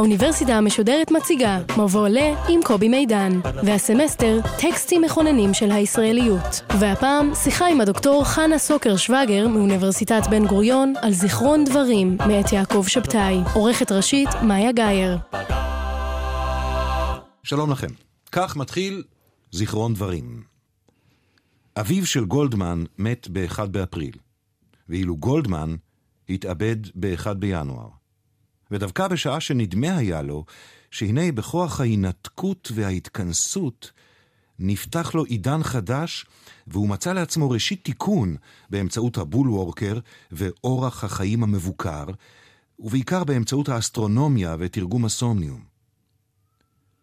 האוניברסיטה המשודרת מציגה מבוא ל עם קובי מידן, והסמסטר טקסטים מכוננים של הישראליות. והפעם שיחה עם הדוקטור חנה סוקר שווגר מאוניברסיטת בן גוריון על זיכרון דברים מאת יעקב שבתאי, עורכת ראשית מאיה גאייר. שלום לכם. כך מתחיל זיכרון דברים. אביו של גולדמן מת ב-1 באפריל, ואילו גולדמן התאבד ב-1 בינואר. ודווקא בשעה שנדמה היה לו שהנה בכוח ההינתקות וההתכנסות נפתח לו עידן חדש, והוא מצא לעצמו ראשית תיקון באמצעות הבולוורקר ואורח החיים המבוקר, ובעיקר באמצעות האסטרונומיה ותרגום הסומניום.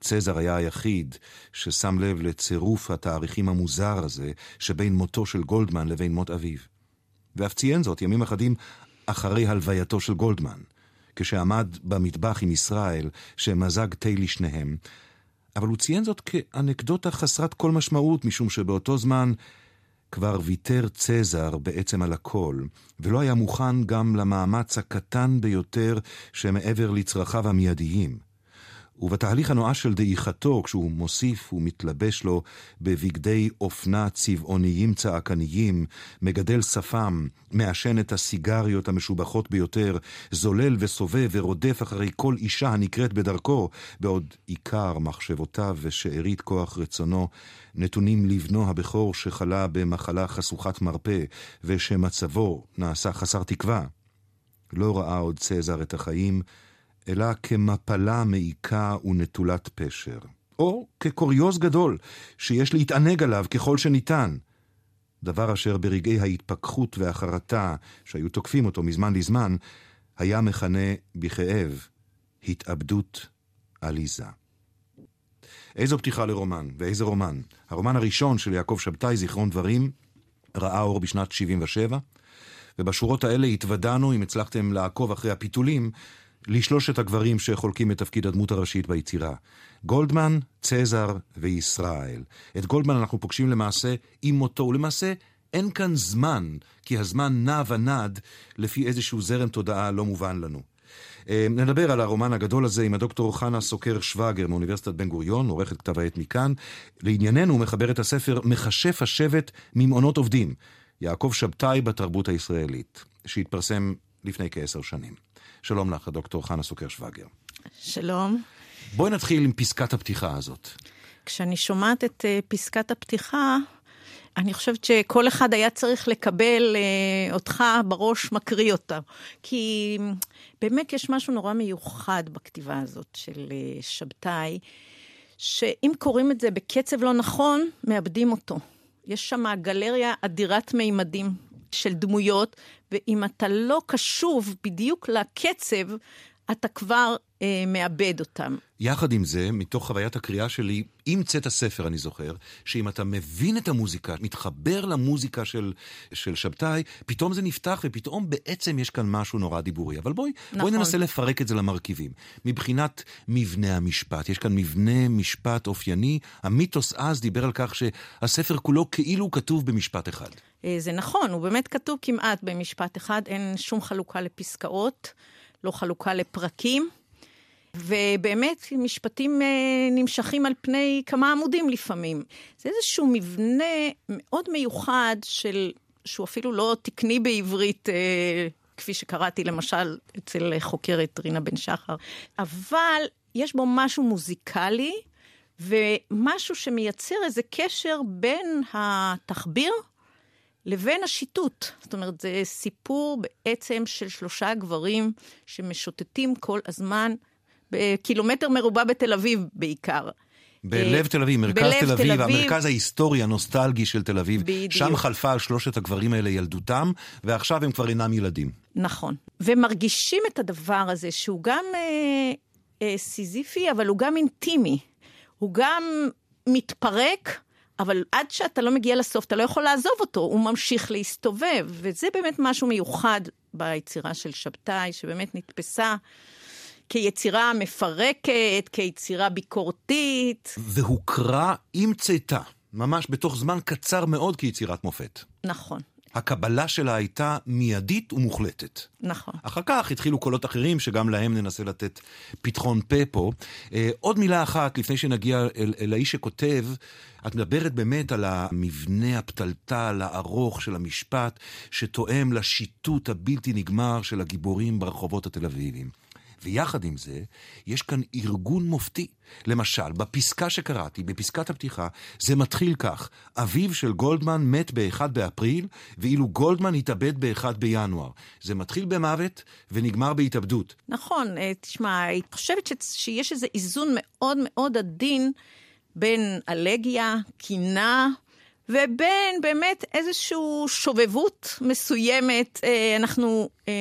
צזר היה היחיד ששם לב לצירוף התאריכים המוזר הזה שבין מותו של גולדמן לבין מות אביו. ואף ציין זאת ימים אחדים אחרי הלווייתו של גולדמן. כשעמד במטבח עם ישראל, שמזג תה לשניהם, אבל הוא ציין זאת כאנקדוטה חסרת כל משמעות, משום שבאותו זמן כבר ויתר צזר בעצם על הכל, ולא היה מוכן גם למאמץ הקטן ביותר שמעבר לצרכיו המיידיים. ובתהליך הנואש של דעיכתו, כשהוא מוסיף ומתלבש לו בבגדי אופנה צבעוניים צעקניים, מגדל שפם, מעשן את הסיגריות המשובחות ביותר, זולל וסובב ורודף אחרי כל אישה הנקראת בדרכו, בעוד עיקר מחשבותיו ושארית כוח רצונו נתונים לבנו הבכור שחלה במחלה חשוכת מרפא, ושמצבו נעשה חסר תקווה. לא ראה עוד צזר את החיים, אלא כמפלה מעיקה ונטולת פשר, או כקוריוז גדול שיש להתענג עליו ככל שניתן. דבר אשר ברגעי ההתפכחות והחרטה שהיו תוקפים אותו מזמן לזמן, היה מכנה בכאב התאבדות עליזה. איזו פתיחה לרומן, ואיזה רומן. הרומן הראשון של יעקב שבתאי, זיכרון דברים, ראה אור בשנת 77, ובשורות האלה התוודענו, אם הצלחתם לעקוב אחרי הפיתולים, לשלושת הגברים שחולקים את תפקיד הדמות הראשית ביצירה. גולדמן, צזר וישראל. את גולדמן אנחנו פוגשים למעשה עם מותו, ולמעשה אין כאן זמן, כי הזמן נע ונד לפי איזשהו זרם תודעה לא מובן לנו. אה, נדבר על הרומן הגדול הזה עם הדוקטור חנה סוקר שווגר מאוניברסיטת בן גוריון, עורכת כתב העת מכאן. לענייננו הוא מחבר את הספר מכשף השבט ממעונות עובדים, יעקב שבתאי בתרבות הישראלית, שהתפרסם לפני כעשר שנים. שלום לך, דוקטור חנה סוקר שווגר. שלום. בואי נתחיל עם פסקת הפתיחה הזאת. כשאני שומעת את uh, פסקת הפתיחה, אני חושבת שכל אחד היה צריך לקבל uh, אותך בראש מקריא אותה. כי באמת יש משהו נורא מיוחד בכתיבה הזאת של uh, שבתאי, שאם קוראים את זה בקצב לא נכון, מאבדים אותו. יש שם גלריה אדירת מימדים של דמויות, ואם אתה לא קשוב בדיוק לקצב, אתה כבר אה, מאבד אותם. יחד עם זה, מתוך חוויית הקריאה שלי, עם צאת הספר, אני זוכר, שאם אתה מבין את המוזיקה, מתחבר למוזיקה של, של שבתאי, פתאום זה נפתח ופתאום בעצם יש כאן משהו נורא דיבורי. אבל בואי, נכון. בואי ננסה לפרק את זה למרכיבים. מבחינת מבנה המשפט, יש כאן מבנה משפט אופייני. המיתוס אז דיבר על כך שהספר כולו כאילו כתוב במשפט אחד. אה, זה נכון, הוא באמת כתוב כמעט במשפט אחד, אין שום חלוקה לפסקאות, לא חלוקה לפרקים. ובאמת, משפטים אה, נמשכים על פני כמה עמודים לפעמים. זה איזשהו מבנה מאוד מיוחד של, שהוא אפילו לא תקני בעברית, אה, כפי שקראתי למשל אצל חוקרת רינה בן שחר, אבל יש בו משהו מוזיקלי, ומשהו שמייצר איזה קשר בין התחביר לבין השיטוט. זאת אומרת, זה סיפור בעצם של שלושה גברים שמשוטטים כל הזמן בקילומטר מרובע בתל אביב בעיקר. בלב תל אביב, מרכז תל אביב, תל אביב, המרכז ההיסטורי הנוסטלגי של תל אביב. בדיוק. שם חלפה על שלושת הגברים האלה ילדותם, ועכשיו הם כבר אינם ילדים. נכון. ומרגישים את הדבר הזה, שהוא גם אה, אה, סיזיפי, אבל הוא גם אינטימי. הוא גם מתפרק, אבל עד שאתה לא מגיע לסוף, אתה לא יכול לעזוב אותו, הוא ממשיך להסתובב. וזה באמת משהו מיוחד ביצירה של שבתאי, שבאמת נתפסה כיצירה מפרקת, כיצירה ביקורתית. והוכרה עם צאתה, ממש בתוך זמן קצר מאוד כיצירת מופת. נכון. הקבלה שלה הייתה מיידית ומוחלטת. נכון. אחר כך התחילו קולות אחרים, שגם להם ננסה לתת פתחון פה פה. אה, עוד מילה אחת, לפני שנגיע אל, אל האיש שכותב, את מדברת באמת על המבנה הפתלתל הארוך של המשפט, שתואם לשיטוט הבלתי נגמר של הגיבורים ברחובות התל אביביים. ויחד עם זה, יש כאן ארגון מופתי. למשל, בפסקה שקראתי, בפסקת הפתיחה, זה מתחיל כך: אביו של גולדמן מת ב-1 באפריל, ואילו גולדמן התאבד ב-1 בינואר. זה מתחיל במוות ונגמר בהתאבדות. נכון, אה, תשמע, אני חושבת שיש איזה איזון מאוד מאוד עדין בין אלגיה, קינה, ובין באמת איזושהי שובבות מסוימת. אה, אנחנו אה,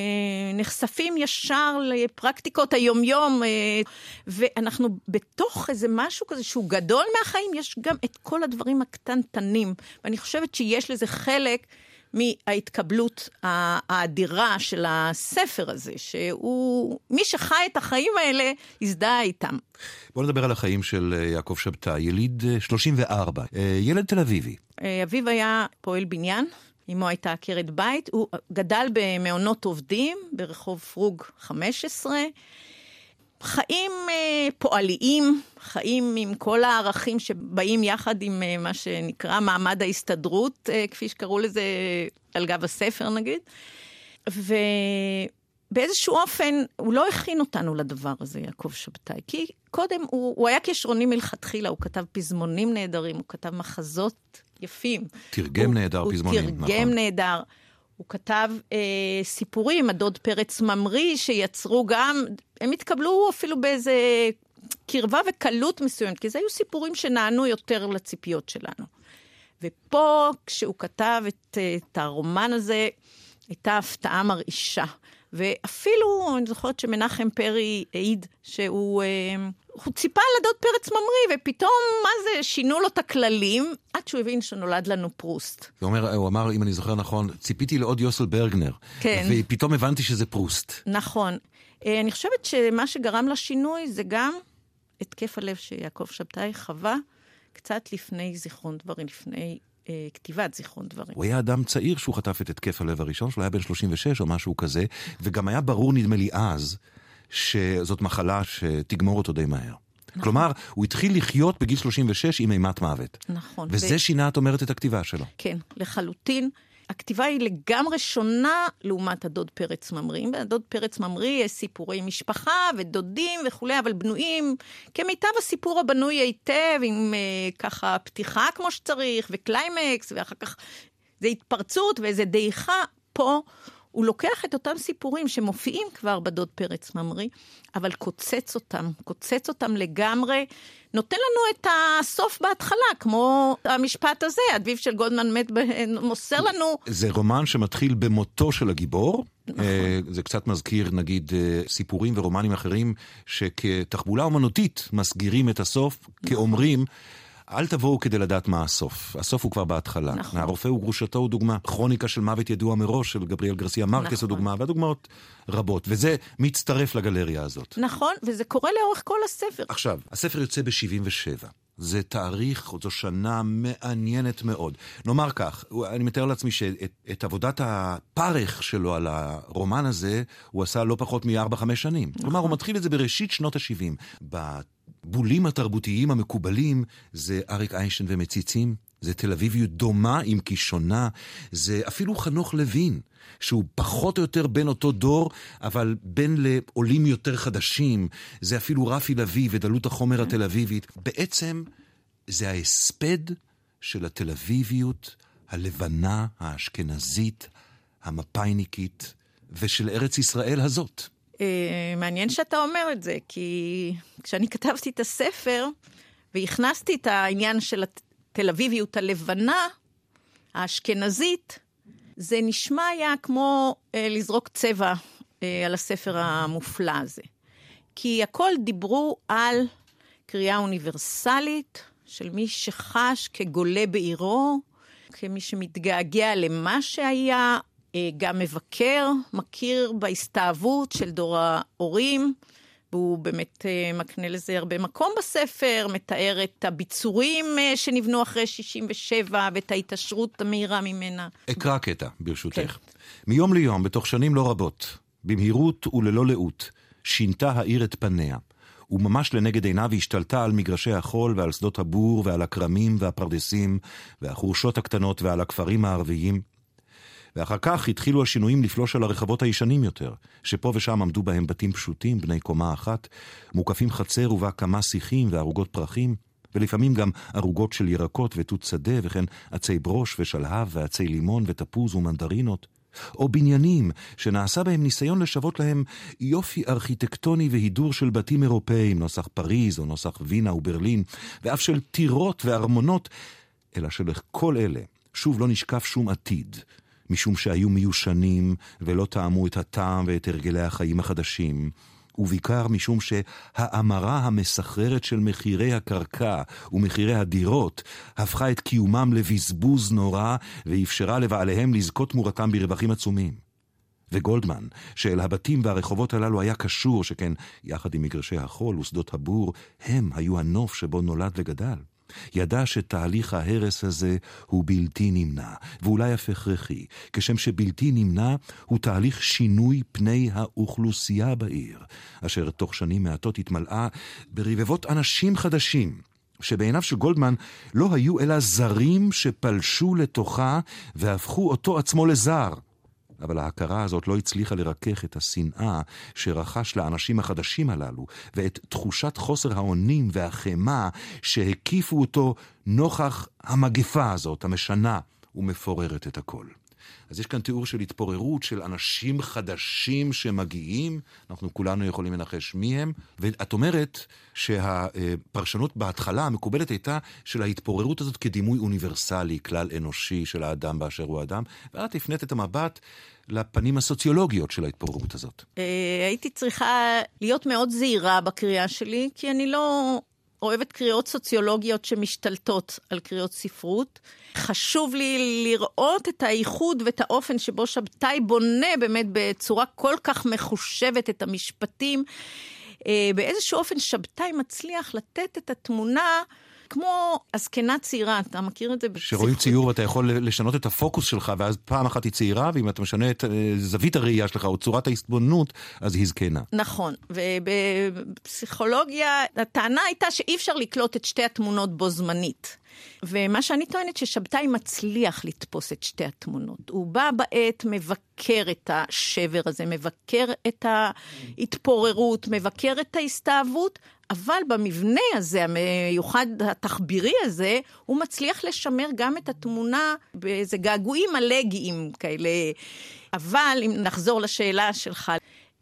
נחשפים ישר לפרקטיקות היומיום, אה, ואנחנו בתוך איזה משהו כזה שהוא גדול מהחיים, יש גם את כל הדברים הקטנטנים. ואני חושבת שיש לזה חלק. מההתקבלות האדירה של הספר הזה, שהוא, מי שחי את החיים האלה, הזדהה איתם. בואו נדבר על החיים של יעקב שבתאי, יליד 34, ילד תל אביבי. אה, אביו היה פועל בניין, אמו הייתה עקרת בית, הוא גדל במעונות עובדים ברחוב פרוג 15. חיים אה, פועליים, חיים עם כל הערכים שבאים יחד עם אה, מה שנקרא מעמד ההסתדרות, אה, כפי שקראו לזה על גב הספר נגיד. ובאיזשהו אופן הוא לא הכין אותנו לדבר הזה, יעקב שבתאי, כי קודם הוא, הוא היה כישרוני מלכתחילה, הוא כתב פזמונים נהדרים, הוא כתב מחזות יפים. תרגם הוא, נהדר הוא פזמונים, נכון. הוא. תרגם נהדר. הוא כתב אה, סיפורים, הדוד פרץ ממריא, שיצרו גם, הם התקבלו אפילו באיזה קרבה וקלות מסוימת, כי זה היו סיפורים שנענו יותר לציפיות שלנו. ופה, כשהוא כתב את, את הרומן הזה, הייתה הפתעה מרעישה. ואפילו, אני זוכרת שמנחם פרי העיד שהוא אה, הוא ציפה לדוד פרץ ממריא, ופתאום, מה זה, שינו לו את הכללים, עד שהוא הבין שנולד לנו פרוסט. הוא, אומר, הוא אמר, אם אני זוכר נכון, ציפיתי לעוד יוסל ברגנר. כן. ופתאום הבנתי שזה פרוסט. נכון. אה, אני חושבת שמה שגרם לשינוי זה גם התקף הלב שיעקב שבתאי חווה קצת לפני זיכרון דברים, לפני אה, כתיבת זיכרון דברים. הוא היה אדם צעיר שהוא חטף את התקף הלב הראשון שלו, היה בן 36 או משהו כזה, וגם היה ברור, נדמה לי אז, שזאת מחלה שתגמור אותו די מהר. נכון. כלומר, הוא התחיל לחיות בגיל 36 עם אימת מוות. נכון. וזה ו... שינה, את אומרת, את הכתיבה שלו. כן, לחלוטין. הכתיבה היא לגמרי שונה לעומת הדוד פרץ ממריא. בדוד פרץ ממריא יש סיפורי משפחה ודודים וכולי, אבל בנויים כמיטב הסיפור הבנוי היטב, עם אה, ככה פתיחה כמו שצריך, וקליימקס, ואחר כך זה התפרצות ואיזה דעיכה. פה הוא לוקח את אותם סיפורים שמופיעים כבר בדוד פרץ ממריא, אבל קוצץ אותם, קוצץ אותם לגמרי, נותן לנו את הסוף בהתחלה, כמו המשפט הזה, אביו של גולדמן מת, מוסר לנו... זה רומן שמתחיל במותו של הגיבור. נכון. זה קצת מזכיר, נגיד, אה, סיפורים ורומנים אחרים, שכתחבולה אומנותית מסגירים את הסוף, נכון. כאומרים... אל תבואו כדי לדעת מה הסוף. הסוף הוא כבר בהתחלה. נכון. הרופא וגרושתו הוא דוגמה. כרוניקה של מוות ידוע מראש של גבריאל גרסיה מרקס נכון. הוא דוגמה, והדוגמאות רבות. וזה מצטרף לגלריה הזאת. נכון, וזה קורה לאורך כל הספר. עכשיו, הספר יוצא ב-77. זה תאריך, זו שנה מעניינת מאוד. נאמר כך, אני מתאר לעצמי שאת עבודת הפרך שלו על הרומן הזה, הוא עשה לא פחות מ-4-5 שנים. נכון. כלומר, הוא מתחיל את זה בראשית שנות ה-70. הבולים התרבותיים המקובלים זה אריק איינשטיין ומציצים, זה תל אביביות דומה עם כישונה, זה אפילו חנוך לוין, שהוא פחות או יותר בין אותו דור, אבל בין לעולים יותר חדשים, זה אפילו רפי לביא ודלות החומר התל אביבית. בעצם זה ההספד של התל אביביות הלבנה, האשכנזית, המפאיניקית, ושל ארץ ישראל הזאת. אה, מעניין שאתה אומר את זה, כי כשאני כתבתי את הספר והכנסתי את העניין של התל אביביות הלבנה, האשכנזית, זה נשמע היה כמו אה, לזרוק צבע אה, על הספר המופלא הזה. כי הכל דיברו על קריאה אוניברסלית של מי שחש כגולה בעירו, כמי שמתגעגע למה שהיה, גם מבקר, מכיר בהסתאבות של דור ההורים. והוא באמת אה, מקנה לזה הרבה מקום בספר, מתאר את הביצורים אה, שנבנו אחרי 67' ואת ההתעשרות המהירה ממנה. אקרא קטע, ברשותך. כן. מיום ליום, בתוך שנים לא רבות, במהירות וללא לאות, שינתה העיר את פניה. וממש לנגד עיניו השתלטה על מגרשי החול ועל שדות הבור ועל הכרמים והפרדסים והחורשות הקטנות ועל הכפרים הערביים. ואחר כך התחילו השינויים לפלוש על הרחבות הישנים יותר, שפה ושם עמדו בהם בתים פשוטים, בני קומה אחת, מוקפים חצר ובה כמה שיחים וערוגות פרחים, ולפעמים גם ערוגות של ירקות ותות שדה, וכן עצי ברוש ושלהב ועצי לימון ותפוז ומנדרינות. או בניינים שנעשה בהם ניסיון לשוות להם יופי ארכיטקטוני והידור של בתים אירופאיים, נוסח פריז או נוסח וינה וברלין, ואף של טירות וארמונות, אלא שלכל אלה שוב לא נשקף שום עתיד, משום שהיו מיושנים ולא טעמו את הטעם ואת הרגלי החיים החדשים. ובעיקר משום שהאמרה המסחררת של מחירי הקרקע ומחירי הדירות הפכה את קיומם לבזבוז נורא ואפשרה לבעליהם לזכות תמורתם ברווחים עצומים. וגולדמן, שאל הבתים והרחובות הללו היה קשור, שכן יחד עם מגרשי החול ושדות הבור, הם היו הנוף שבו נולד וגדל. ידע שתהליך ההרס הזה הוא בלתי נמנע, ואולי אף הכרחי, כשם שבלתי נמנע הוא תהליך שינוי פני האוכלוסייה בעיר, אשר תוך שנים מעטות התמלאה ברבבות אנשים חדשים. שבעיניו של גולדמן לא היו אלא זרים שפלשו לתוכה והפכו אותו עצמו לזר. אבל ההכרה הזאת לא הצליחה לרכך את השנאה שרכש לאנשים החדשים הללו, ואת תחושת חוסר האונים והחמאה שהקיפו אותו נוכח המגפה הזאת, המשנה ומפוררת את הכל. אז יש כאן תיאור של התפוררות של אנשים חדשים שמגיעים, אנחנו כולנו יכולים לנחש מי הם, ואת אומרת שהפרשנות בהתחלה המקובלת הייתה של ההתפוררות הזאת כדימוי אוניברסלי, כלל אנושי של האדם באשר הוא אדם, ואת הפנית את המבט לפנים הסוציולוגיות של ההתפוררות הזאת. אה, הייתי צריכה להיות מאוד זהירה בקריאה שלי, כי אני לא אוהבת קריאות סוציולוגיות שמשתלטות על קריאות ספרות. חשוב לי לראות את האיחוד ואת האופן שבו שבתאי בונה באמת בצורה כל כך מחושבת את המשפטים. אה, באיזשהו אופן שבתאי מצליח לתת את התמונה כמו הזקנה צעירה, אתה מכיר את זה? שרואים ציור ואתה יכול לשנות את הפוקוס שלך, ואז פעם אחת היא צעירה, ואם אתה משנה את אה, זווית הראייה שלך או צורת ההסתבוננות, אז היא זקנה. נכון, ובפסיכולוגיה הטענה הייתה שאי אפשר לקלוט את שתי התמונות בו זמנית. ומה שאני טוענת ששבתאי מצליח לתפוס את שתי התמונות. הוא בא בעת, מבקר את השבר הזה, מבקר את ההתפוררות, מבקר את ההסתאבות, אבל במבנה הזה, המיוחד התחבירי הזה, הוא מצליח לשמר גם את התמונה באיזה געגועים אלגיים כאלה. אבל אם נחזור לשאלה שלך,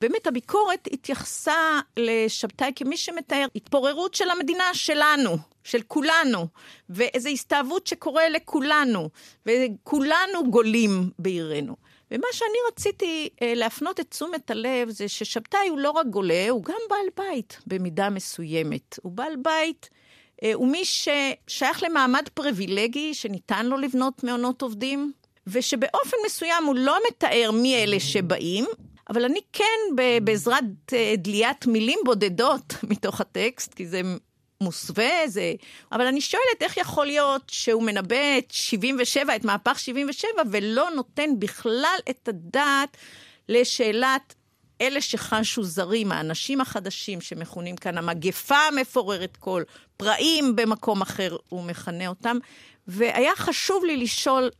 באמת הביקורת התייחסה לשבתאי כמי שמתאר התפוררות של המדינה שלנו, של כולנו, ואיזו הסתאבות שקורה לכולנו, וכולנו גולים בעירנו. ומה שאני רציתי אה, להפנות את תשומת הלב זה ששבתאי הוא לא רק גולה, הוא גם בעל בית במידה מסוימת. הוא בעל בית, אה, הוא מי ששייך למעמד פריבילגי שניתן לו לבנות מעונות עובדים, ושבאופן מסוים הוא לא מתאר מי אלה שבאים, אבל אני כן, בעזרת אה, דליית מילים בודדות מתוך הטקסט, כי זה מוסווה, זה... אבל אני שואלת איך יכול להיות שהוא מנבא את 77, את מהפך 77, ולא נותן בכלל את הדעת לשאלת אלה שחשו זרים, האנשים החדשים שמכונים כאן המגפה המפוררת כל, פראים במקום אחר, הוא מכנה אותם. והיה חשוב לי לשאול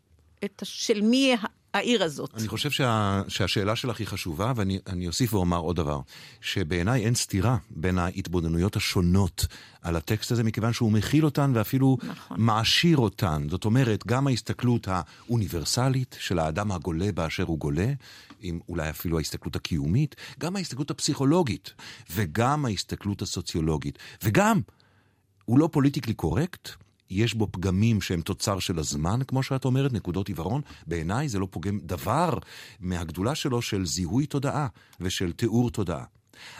את, של מי העיר הזאת. אני חושב שה, שהשאלה שלך היא חשובה, ואני אוסיף ואומר עוד דבר, שבעיניי אין סתירה בין ההתבוננויות השונות על הטקסט הזה, מכיוון שהוא מכיל אותן ואפילו נכון. מעשיר אותן. זאת אומרת, גם ההסתכלות האוניברסלית של האדם הגולה באשר הוא גולה, עם אולי אפילו ההסתכלות הקיומית, גם ההסתכלות הפסיכולוגית, וגם ההסתכלות הסוציולוגית, וגם, הוא לא פוליטיקלי קורקט, יש בו פגמים שהם תוצר של הזמן, כמו שאת אומרת, נקודות עיוורון. בעיניי זה לא פוגם דבר מהגדולה שלו של זיהוי תודעה ושל תיאור תודעה.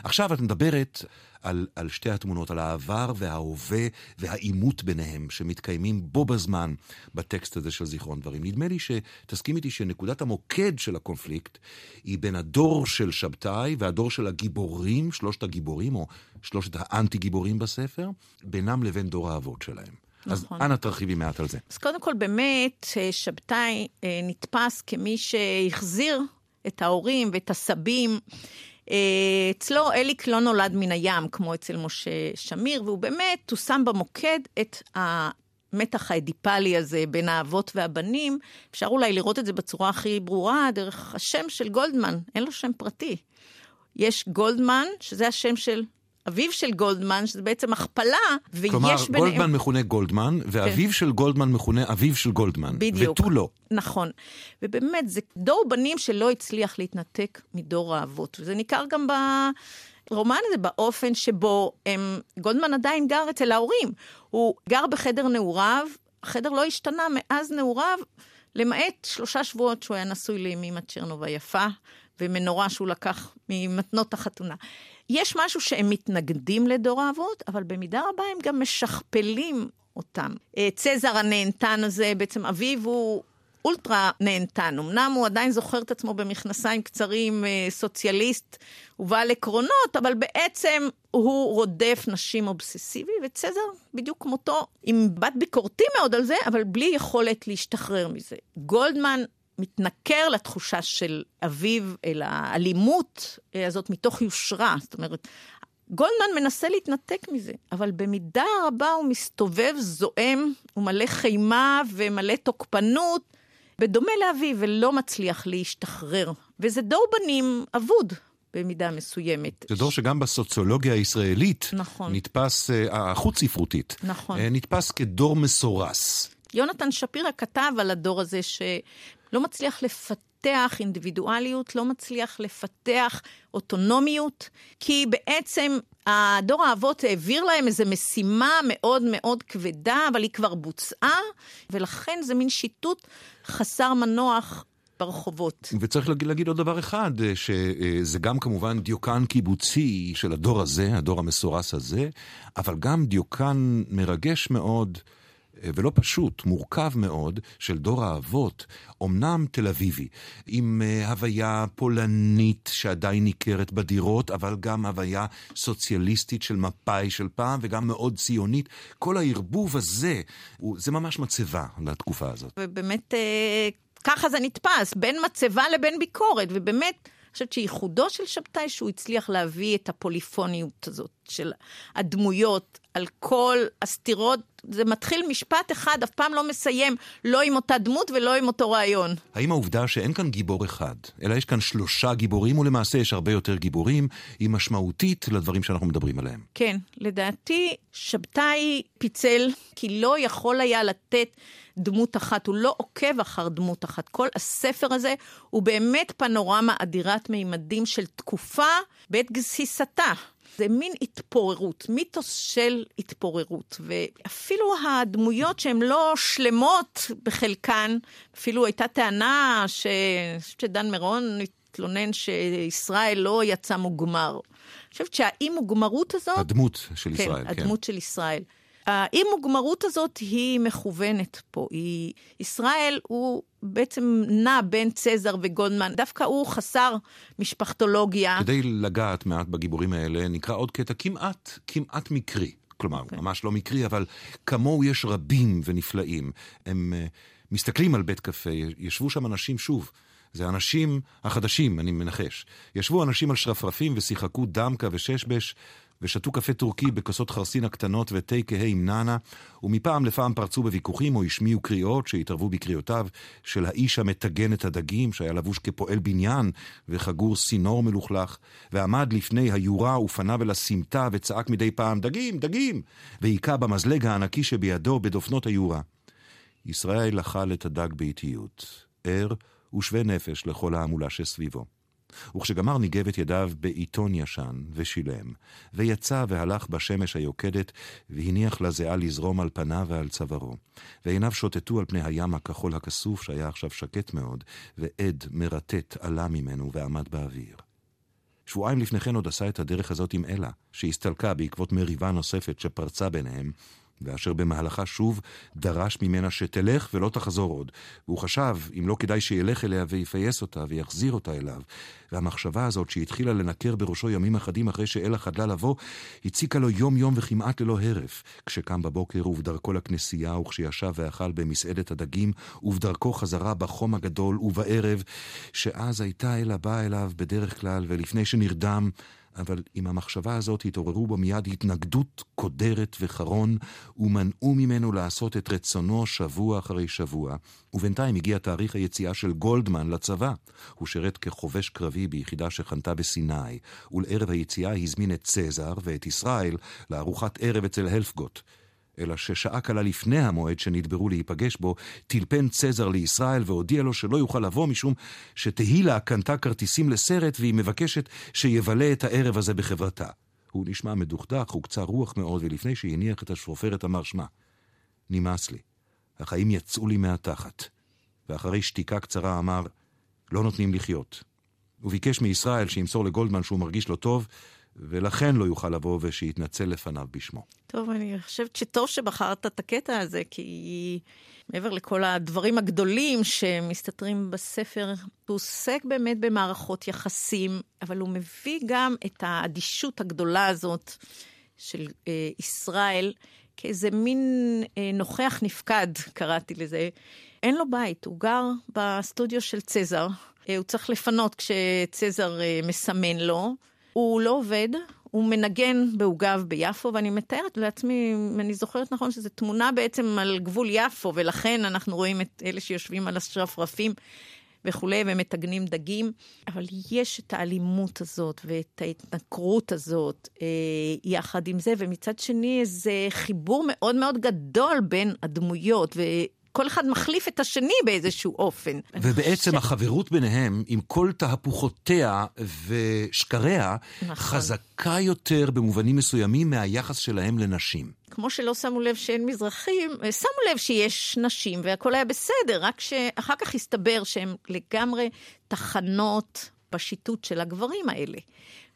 עכשיו את מדברת על, על שתי התמונות, על העבר וההווה והעימות ביניהם, שמתקיימים בו בזמן בטקסט הזה של זיכרון דברים. נדמה לי שתסכים איתי שנקודת המוקד של הקונפליקט היא בין הדור של שבתאי והדור של הגיבורים, שלושת הגיבורים, או שלושת האנטי-גיבורים בספר, בינם לבין דור האבות שלהם. נכון. אז אנא תרחיבי מעט על זה. אז קודם כל, באמת, אה, שבתאי אה, נתפס כמי שהחזיר את ההורים ואת הסבים. אה, אצלו אליק לא נולד מן הים, כמו אצל משה שמיר, והוא באמת, הוא שם במוקד את המתח האדיפלי הזה בין האבות והבנים. אפשר אולי לראות את זה בצורה הכי ברורה דרך השם של גולדמן, אין לו שם פרטי. יש גולדמן, שזה השם של אביו של גולדמן, שזה בעצם הכפלה, ויש כלומר, ביניהם... כלומר, גולדמן מכונה גולדמן, ואביו כן. של גולדמן מכונה אביו של גולדמן. בדיוק. ותו לא. נכון. ובאמת, זה דור בנים שלא הצליח להתנתק מדור האבות. וזה ניכר גם ברומן הזה, באופן שבו הם... גולדמן עדיין גר אצל ההורים. הוא גר בחדר נעוריו, החדר לא השתנה מאז נעוריו, למעט שלושה שבועות שהוא היה נשוי לאמי מצ'רנוב היפה, ומנורה שהוא לקח ממתנות החתונה. יש משהו שהם מתנגדים לדור האבות, אבל במידה רבה הם גם משכפלים אותם. אה, צזר הנהנתן הזה, בעצם אביו הוא אולטרה נהנתן. אמנם הוא עדיין זוכר את עצמו במכנסיים קצרים, אה, סוציאליסט ובעל עקרונות, אבל בעצם הוא רודף נשים אובססיבי, וצזר בדיוק כמותו, עם בת ביקורתי מאוד על זה, אבל בלי יכולת להשתחרר מזה. גולדמן מתנכר לתחושה של אביו אל האלימות אה, הזאת מתוך יושרה. זאת אומרת, גולדמן מנסה להתנתק מזה, אבל במידה רבה הוא מסתובב זועם, הוא מלא חימה ומלא תוקפנות, בדומה לאביו, ולא מצליח להשתחרר. וזה דור בנים אבוד. במידה מסוימת. זה דור שגם בסוציולוגיה הישראלית נכון. נתפס, אה, החוץ-ספרותית, נכון. אה, נתפס כדור מסורס. יונתן שפירא כתב על הדור הזה שלא מצליח לפתח אינדיבידואליות, לא מצליח לפתח אוטונומיות, כי בעצם הדור האבות העביר להם איזו משימה מאוד מאוד כבדה, אבל היא כבר בוצעה, ולכן זה מין שיטוט חסר מנוח ברחובות. וצריך להגיד, להגיד עוד דבר אחד, שזה גם כמובן דיוקן קיבוצי של הדור הזה, הדור המסורס הזה, אבל גם דיוקן מרגש מאוד. ולא פשוט, מורכב מאוד, של דור האבות, אמנם תל אביבי, עם uh, הוויה פולנית שעדיין ניכרת בדירות, אבל גם הוויה סוציאליסטית של מפא"י של פעם, וגם מאוד ציונית. כל הערבוב הזה, זה ממש מצבה לתקופה הזאת. ובאמת, uh, ככה זה נתפס, בין מצבה לבין ביקורת, ובאמת... חושבת שייחודו של שבתאי שהוא הצליח להביא את הפוליפוניות הזאת של הדמויות על כל הסתירות. זה מתחיל משפט אחד, אף פעם לא מסיים לא עם אותה דמות ולא עם אותו רעיון. האם העובדה שאין כאן גיבור אחד, אלא יש כאן שלושה גיבורים, ולמעשה יש הרבה יותר גיבורים, היא משמעותית לדברים שאנחנו מדברים עליהם? כן, לדעתי שבתאי פיצל, כי לא יכול היה לתת דמות אחת, הוא לא עוקב אחר דמות אחת. כל הספר הזה הוא באמת פנורמה אדירת מימדים של תקופה בעת גסיסתה. זה מין התפוררות, מיתוס של התפוררות. ואפילו הדמויות שהן לא שלמות בחלקן, אפילו הייתה טענה ש... שדן מירון התלונן שישראל לא יצא מוגמר. אני חושבת שהאי מוגמרות הזאת... הדמות של כן, ישראל, כן. הדמות של ישראל. האי מוגמרות הזאת היא מכוונת פה. היא, ישראל הוא בעצם נע בין צזר וגולדמן, דווקא הוא חסר משפחתולוגיה. כדי לגעת מעט בגיבורים האלה, נקרא עוד קטע כמעט, כמעט מקרי. כלומר, okay. כן. ממש לא מקרי, אבל כמוהו יש רבים ונפלאים. הם uh, מסתכלים על בית קפה, ישבו שם אנשים, שוב, זה האנשים החדשים, אני מנחש. ישבו אנשים על שרפרפים ושיחקו דמקה וששבש, ושתו קפה טורקי בכוסות חרסין הקטנות ותה כהה עם נאנה, ומפעם לפעם פרצו בוויכוחים או השמיעו קריאות שהתערבו בקריאותיו של האיש המטגן את הדגים, שהיה לבוש כפועל בניין וחגור סינור מלוכלך, ועמד לפני היורה ופניו אל הסמטה וצעק מדי פעם דגים, דגים, והיכה במזלג הענקי שבידו בדופנות היורה. ישראל אכל את הדג באיטיות, ער ושווה נפש לכל ההמולה שסביבו. וכשגמר ניגב את ידיו בעיתון ישן, ושילם, ויצא והלך בשמש היוקדת, והניח לזיעה לזרום על פניו ועל צווארו. ועיניו שוטטו על פני הים הכחול הכסוף, שהיה עכשיו שקט מאוד, ועד מרטט עלה ממנו ועמד באוויר. שבועיים לפני כן עוד עשה את הדרך הזאת עם אלה, שהסתלקה בעקבות מריבה נוספת שפרצה ביניהם, ואשר במהלכה שוב דרש ממנה שתלך ולא תחזור עוד. והוא חשב, אם לא כדאי שילך אליה ויפייס אותה ויחזיר אותה אליו. והמחשבה הזאת, שהתחילה לנקר בראשו ימים אחדים אחרי שאלה חדלה לבוא, הציקה לו יום-יום וכמעט ללא הרף. כשקם בבוקר ובדרכו לכנסייה, וכשישב ואכל במסעדת הדגים, ובדרכו חזרה בחום הגדול, ובערב, שאז הייתה אלה באה אליו בדרך כלל, ולפני שנרדם, אבל עם המחשבה הזאת התעוררו בו מיד התנגדות קודרת וחרון, ומנעו ממנו לעשות את רצונו שבוע אחרי שבוע. ובינתיים הגיע תאריך היציאה של גולדמן לצבא. הוא שירת כחובש קרבי ביחידה שחנתה בסיני, ולערב היציאה הזמין את צזר ואת ישראל לארוחת ערב אצל הלפגוט. אלא ששעה קלה לפני המועד שנדברו להיפגש בו, טלפן צזר לישראל והודיע לו שלא יוכל לבוא משום שתהילה קנתה כרטיסים לסרט והיא מבקשת שיבלה את הערב הזה בחברתה. הוא נשמע מדוכדך וקצר רוח מאוד, ולפני שהניח את השפופרת אמר שמע, נמאס לי, החיים יצאו לי מהתחת. ואחרי שתיקה קצרה אמר, לא נותנים לחיות. הוא ביקש מישראל שימסור לגולדמן שהוא מרגיש לא טוב, ולכן לא יוכל לבוא ושיתנצל לפניו בשמו. טוב, אני חושבת שטוב שבחרת את הקטע הזה, כי מעבר לכל הדברים הגדולים שמסתתרים בספר, הוא עוסק באמת במערכות יחסים, אבל הוא מביא גם את האדישות הגדולה הזאת של אה, ישראל כאיזה מין אה, נוכח נפקד, קראתי לזה. אין לו בית, הוא גר בסטודיו של צזר. אה, הוא צריך לפנות כשצזר אה, מסמן לו. הוא לא עובד, הוא מנגן בעוגב ביפו, ואני מתארת לעצמי, אם אני זוכרת נכון, שזו תמונה בעצם על גבול יפו, ולכן אנחנו רואים את אלה שיושבים על השרפרפים וכולי, ומטגנים דגים. אבל יש את האלימות הזאת ואת ההתנכרות הזאת אה, יחד עם זה, ומצד שני איזה חיבור מאוד מאוד גדול בין הדמויות. כל אחד מחליף את השני באיזשהו אופן. ובעצם ש... החברות ביניהם, עם כל תהפוכותיה ושקריה, נכון. חזקה יותר במובנים מסוימים מהיחס שלהם לנשים. כמו שלא שמו לב שאין מזרחים, שמו לב שיש נשים והכל היה בסדר, רק שאחר כך הסתבר שהם לגמרי תחנות בשיטוט של הגברים האלה.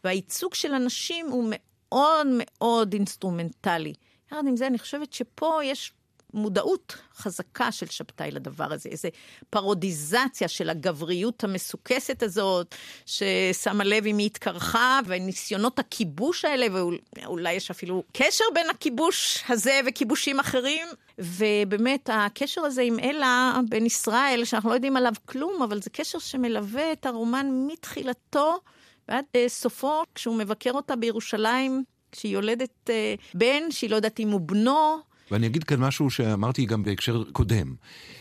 והייצוג של הנשים הוא מאוד מאוד אינסטרומנטלי. יחד עם זה, אני חושבת שפה יש מודעות חזקה של שבתאי לדבר הזה, איזו פרודיזציה של הגבריות המסוכסת הזאת, ששמה לב אם היא התקרחה, וניסיונות הכיבוש האלה, ואולי יש אפילו קשר בין הכיבוש הזה וכיבושים אחרים. ובאמת, הקשר הזה עם אלה, בין ישראל, שאנחנו לא יודעים עליו כלום, אבל זה קשר שמלווה את הרומן מתחילתו ועד uh, סופו, כשהוא מבקר אותה בירושלים, כשהיא יולדת uh, בן, שהיא לא יודעת אם הוא בנו, ואני אגיד כאן משהו שאמרתי גם בהקשר קודם,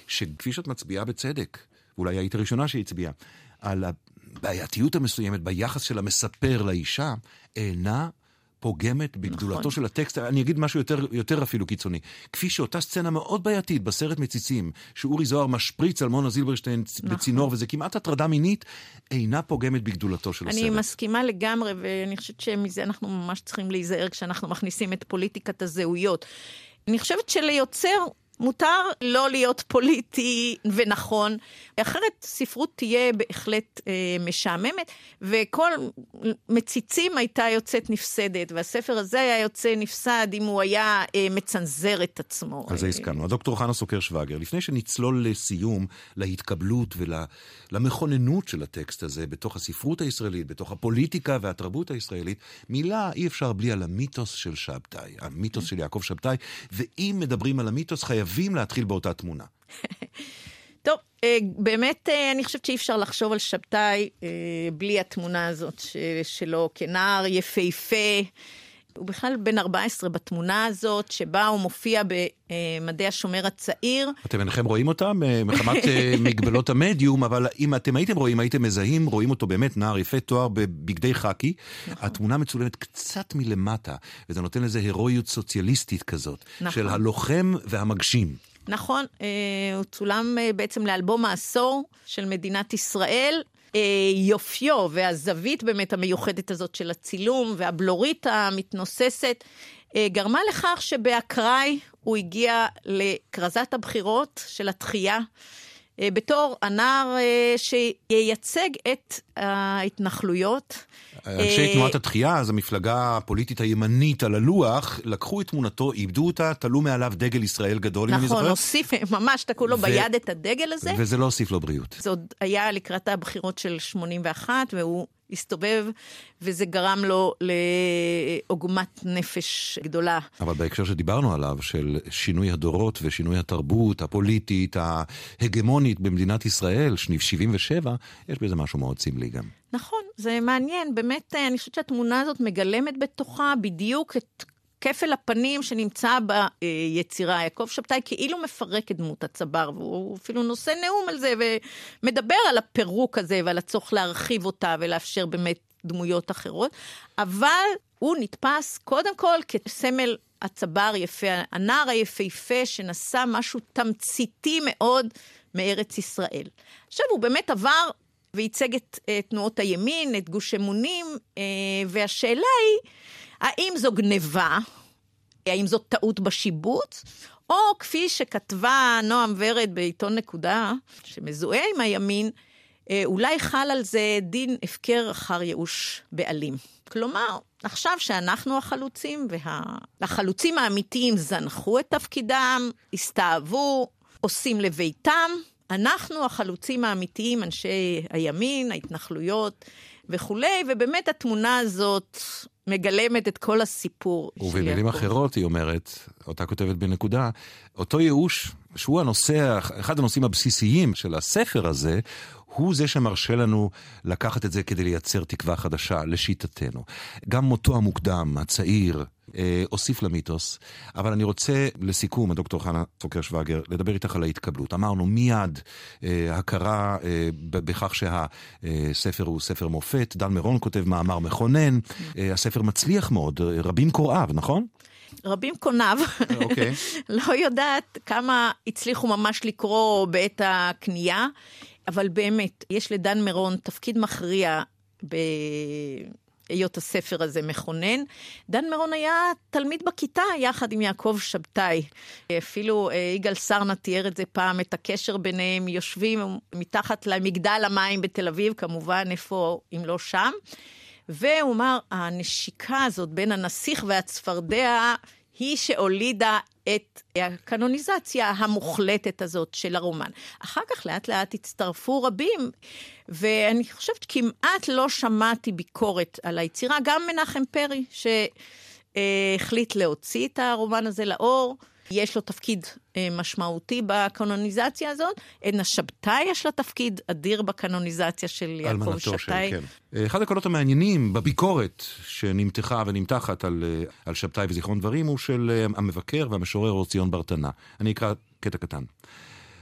שכפי שאת מצביעה בצדק, ואולי היית הראשונה שהצביעה, על הבעייתיות המסוימת ביחס של המספר לאישה, אינה פוגמת בגדולתו נכון. של הטקסט. אני אגיד משהו יותר, יותר אפילו קיצוני. כפי שאותה סצנה מאוד בעייתית בסרט מציצים, שאורי זוהר משפריץ על מונה זילברשטיין נכון. בצינור, וזה כמעט הטרדה מינית, אינה פוגמת בגדולתו של אני הסרט. אני מסכימה לגמרי, ואני חושבת שמזה אנחנו ממש צריכים להיזהר כשאנחנו מכניסים את פוליטיקת הזהויות. אני חושבת שליוצר מותר לא להיות פוליטי ונכון, אחרת ספרות תהיה בהחלט אה, משעממת, וכל מציצים הייתה יוצאת נפסדת, והספר הזה היה יוצא נפסד אם הוא היה אה, מצנזר את עצמו. על זה הסכמנו. הדוקטור חנה סוקר שווגר, לפני שנצלול לסיום, להתקבלות ולמכוננות של הטקסט הזה בתוך הספרות הישראלית, בתוך הפוליטיקה והתרבות הישראלית, מילה אי אפשר בלי על המיתוס של שבתאי, המיתוס של יעקב שבתאי, ואם מדברים על המיתוס, חייבים להתחיל באותה תמונה. טוב, אה, באמת אה, אני חושבת שאי אפשר לחשוב על שבתאי אה, בלי התמונה הזאת שלו כנער יפהפה. הוא בכלל בן 14 בתמונה הזאת, שבה הוא מופיע במדי השומר הצעיר. אתם אינכם רואים אותם מחמת מגבלות המדיום, אבל אם אתם הייתם רואים, הייתם מזהים, רואים אותו באמת נער יפה תואר בבגדי חאקי. נכון. התמונה מצולמת קצת מלמטה, וזה נותן לזה הירואיות סוציאליסטית כזאת, נכון. של הלוחם והמגשים. נכון, אה, הוא צולם אה, בעצם לאלבום העשור של מדינת ישראל. אה, יופיו והזווית באמת המיוחדת הזאת של הצילום והבלורית המתנוססת גרמה לכך שבאקראי הוא הגיע לכרזת הבחירות של התחייה. אה, בתור הנער אה, שייצג את ההתנחלויות. אנשי אה, תנועת התחייה, אז המפלגה הפוליטית הימנית על הלוח, לקחו את תמונתו, איבדו אותה, תלו מעליו דגל ישראל גדול, אם אני נכון, זוכר. הוסיף, ממש תקעו לו ו- ביד את הדגל הזה. וזה לא הוסיף לו בריאות. זה עוד היה לקראת הבחירות של 81, והוא הסתובב, וזה גרם לו לעוגמת נפש גדולה. אבל בהקשר שדיברנו עליו, של שינוי הדורות ושינוי התרבות הפוליטית, ההגמונית במדינת ישראל, שניב 77, יש בזה משהו מאוד סמלי גם. נכון, זה מעניין. באמת, אני חושבת שהתמונה הזאת מגלמת בתוכה בדיוק את כפל הפנים שנמצא ביצירה. יעקב שבתאי כאילו מפרק את דמות הצבר, והוא אפילו נושא נאום על זה, ומדבר על הפירוק הזה ועל הצורך להרחיב אותה ולאפשר באמת דמויות אחרות, אבל הוא נתפס קודם כל כסמל הצבר יפה, הנער היפהפה שנשא משהו תמציתי מאוד מארץ ישראל. עכשיו, הוא באמת עבר וייצג את uh, תנועות הימין, את גוש אמונים, uh, והשאלה היא, האם זו גניבה? האם זו טעות בשיבוץ? או כפי שכתבה נועם ורד בעיתון נקודה, שמזוהה עם הימין, uh, אולי חל על זה דין הפקר אחר ייאוש בעלים. כלומר, עכשיו שאנחנו החלוצים, והחלוצים וה... האמיתיים זנחו את תפקידם, הסתאבו, עושים לביתם, אנחנו החלוצים האמיתיים, אנשי הימין, ההתנחלויות וכולי, ובאמת התמונה הזאת מגלמת את כל הסיפור. ובמילים אחרות, היא אומרת, אותה כותבת בנקודה, אותו ייאוש, שהוא הנושא, אחד הנושאים הבסיסיים של הספר הזה, הוא זה שמרשה לנו לקחת את זה כדי לייצר תקווה חדשה, לשיטתנו. גם מותו המוקדם, הצעיר, אה, הוסיף למיתוס, אבל אני רוצה, לסיכום, הדוקטור חנה סוקר שווגר, לדבר איתך על ההתקבלות. אמרנו מיד אה, הכרה אה, בכך שהספר הוא ספר מופת, דן מירון כותב מאמר מכונן, אה, הספר מצליח מאוד, רבים קוראיו, נכון? רבים קוניו, אוקיי. לא יודעת כמה הצליחו ממש לקרוא בעת הקנייה, אבל באמת, יש לדן מירון תפקיד מכריע בהיות הספר הזה מכונן. דן מירון היה תלמיד בכיתה יחד עם יעקב שבתאי. אפילו אה, יגאל סרנה תיאר את זה פעם, את הקשר ביניהם, יושבים מתחת למגדל המים בתל אביב, כמובן, איפה אם לא שם. והוא אמר, הנשיקה הזאת בין הנסיך והצפרדע היא שהולידה את הקנוניזציה המוחלטת הזאת של הרומן. אחר כך לאט לאט הצטרפו רבים, ואני חושבת שכמעט לא שמעתי ביקורת על היצירה, גם מנחם פרי, שהחליט להוציא את הרומן הזה לאור. יש לו תפקיד אה, משמעותי בקנוניזציה הזאת. עדנה שבתאי יש לה תפקיד אדיר בקנוניזציה של יעקב שבתאי. כן. אחד הקולות המעניינים בביקורת שנמתחה ונמתחת על, אה, על שבתאי וזיכרון דברים הוא של אה, המבקר והמשורר ציון ברטנה. אני אקרא קטע קטן.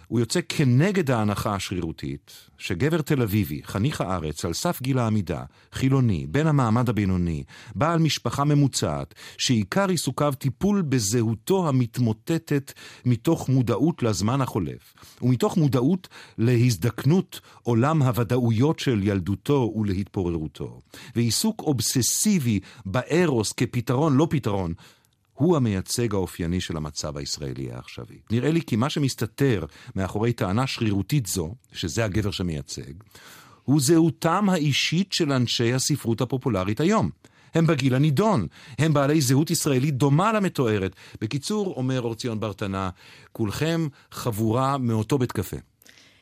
הוא יוצא כנגד ההנחה השרירותית שגבר תל אביבי, חניך הארץ, על סף גיל העמידה, חילוני, בן המעמד הבינוני, בעל משפחה ממוצעת, שעיקר עיסוקיו טיפול בזהותו המתמוטטת מתוך מודעות לזמן החולף, ומתוך מודעות להזדקנות עולם הוודאויות של ילדותו ולהתפוררותו, ועיסוק אובססיבי בארוס כפתרון לא פתרון, הוא המייצג האופייני של המצב הישראלי העכשווי. נראה לי כי מה שמסתתר מאחורי טענה שרירותית זו, שזה הגבר שמייצג, הוא זהותם האישית של אנשי הספרות הפופולרית היום. הם בגיל הנידון, הם בעלי זהות ישראלית דומה למתוארת. בקיצור, אומר אור ציון ברטנה, כולכם חבורה מאותו בית קפה.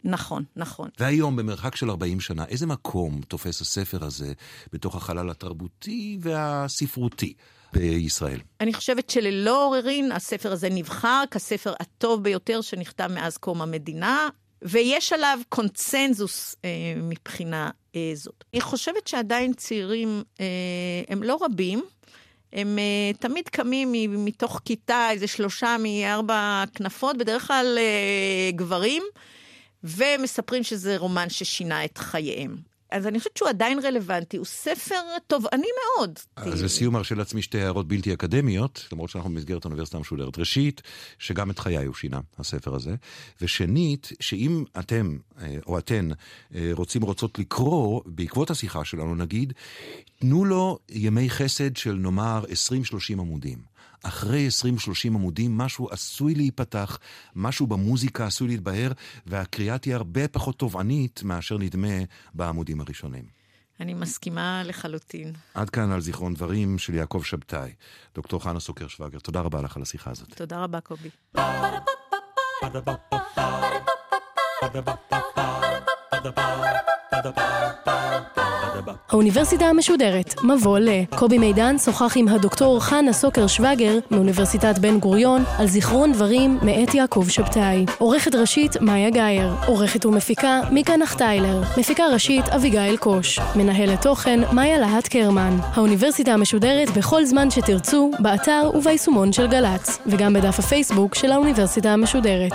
נכון, נכון. והיום, במרחק של 40 שנה, איזה מקום תופס הספר הזה בתוך החלל התרבותי והספרותי? בישראל. אני חושבת שללא עוררין הספר הזה נבחר כספר הטוב ביותר שנכתב מאז קום המדינה, ויש עליו קונצנזוס אה, מבחינה אה, זאת. אני חושבת שעדיין צעירים אה, הם לא רבים. הם uh, תמיד קמים מתוך כיתה, איזה שלושה מארבע כנפות, בדרך כלל uh, גברים, ומספרים שזה רומן ששינה את חייהם. אז אני חושבת שהוא עדיין רלוונטי, הוא ספר תובעני מאוד. אז לסיום ארשה לעצמי שתי הערות בלתי אקדמיות, למרות שאנחנו במסגרת האוניברסיטה המשודרת. ראשית, שגם את חיי הוא שינה, הספר הזה. ושנית, שאם אתם אה, או אתן אה, רוצים רוצות לקרוא, בעקבות השיחה שלנו נגיד, תנו לו ימי חסד של נאמר 20-30 עמודים. אחרי 20-30 עמודים משהו עשוי להיפתח, משהו במוזיקה עשוי להתבהר, והקריאה תהיה הרבה פחות תובענית מאשר נדמה בעמודים הראשונים. אני מסכימה לחלוטין. עד כאן על זיכרון דברים של יעקב שבתאי. דוקטור חנה סוקר שווגר, תודה רבה לך על השיחה הזאת. תודה רבה, קובי. האוניברסיטה המשודרת, מבוא ל. קובי מידן שוחח עם הדוקטור חנה סוקר שווגר מאוניברסיטת בן גוריון על זיכרון דברים מאת יעקב שבתאי. עורכת ראשית מאיה גאייר. עורכת ומפיקה מיקה נחטיילר. מפיקה ראשית אביגיל קוש. מנהלת תוכן מאיה להט קרמן. האוניברסיטה המשודרת בכל זמן שתרצו, באתר וביישומון של גל"צ, וגם בדף הפייסבוק של האוניברסיטה המשודרת.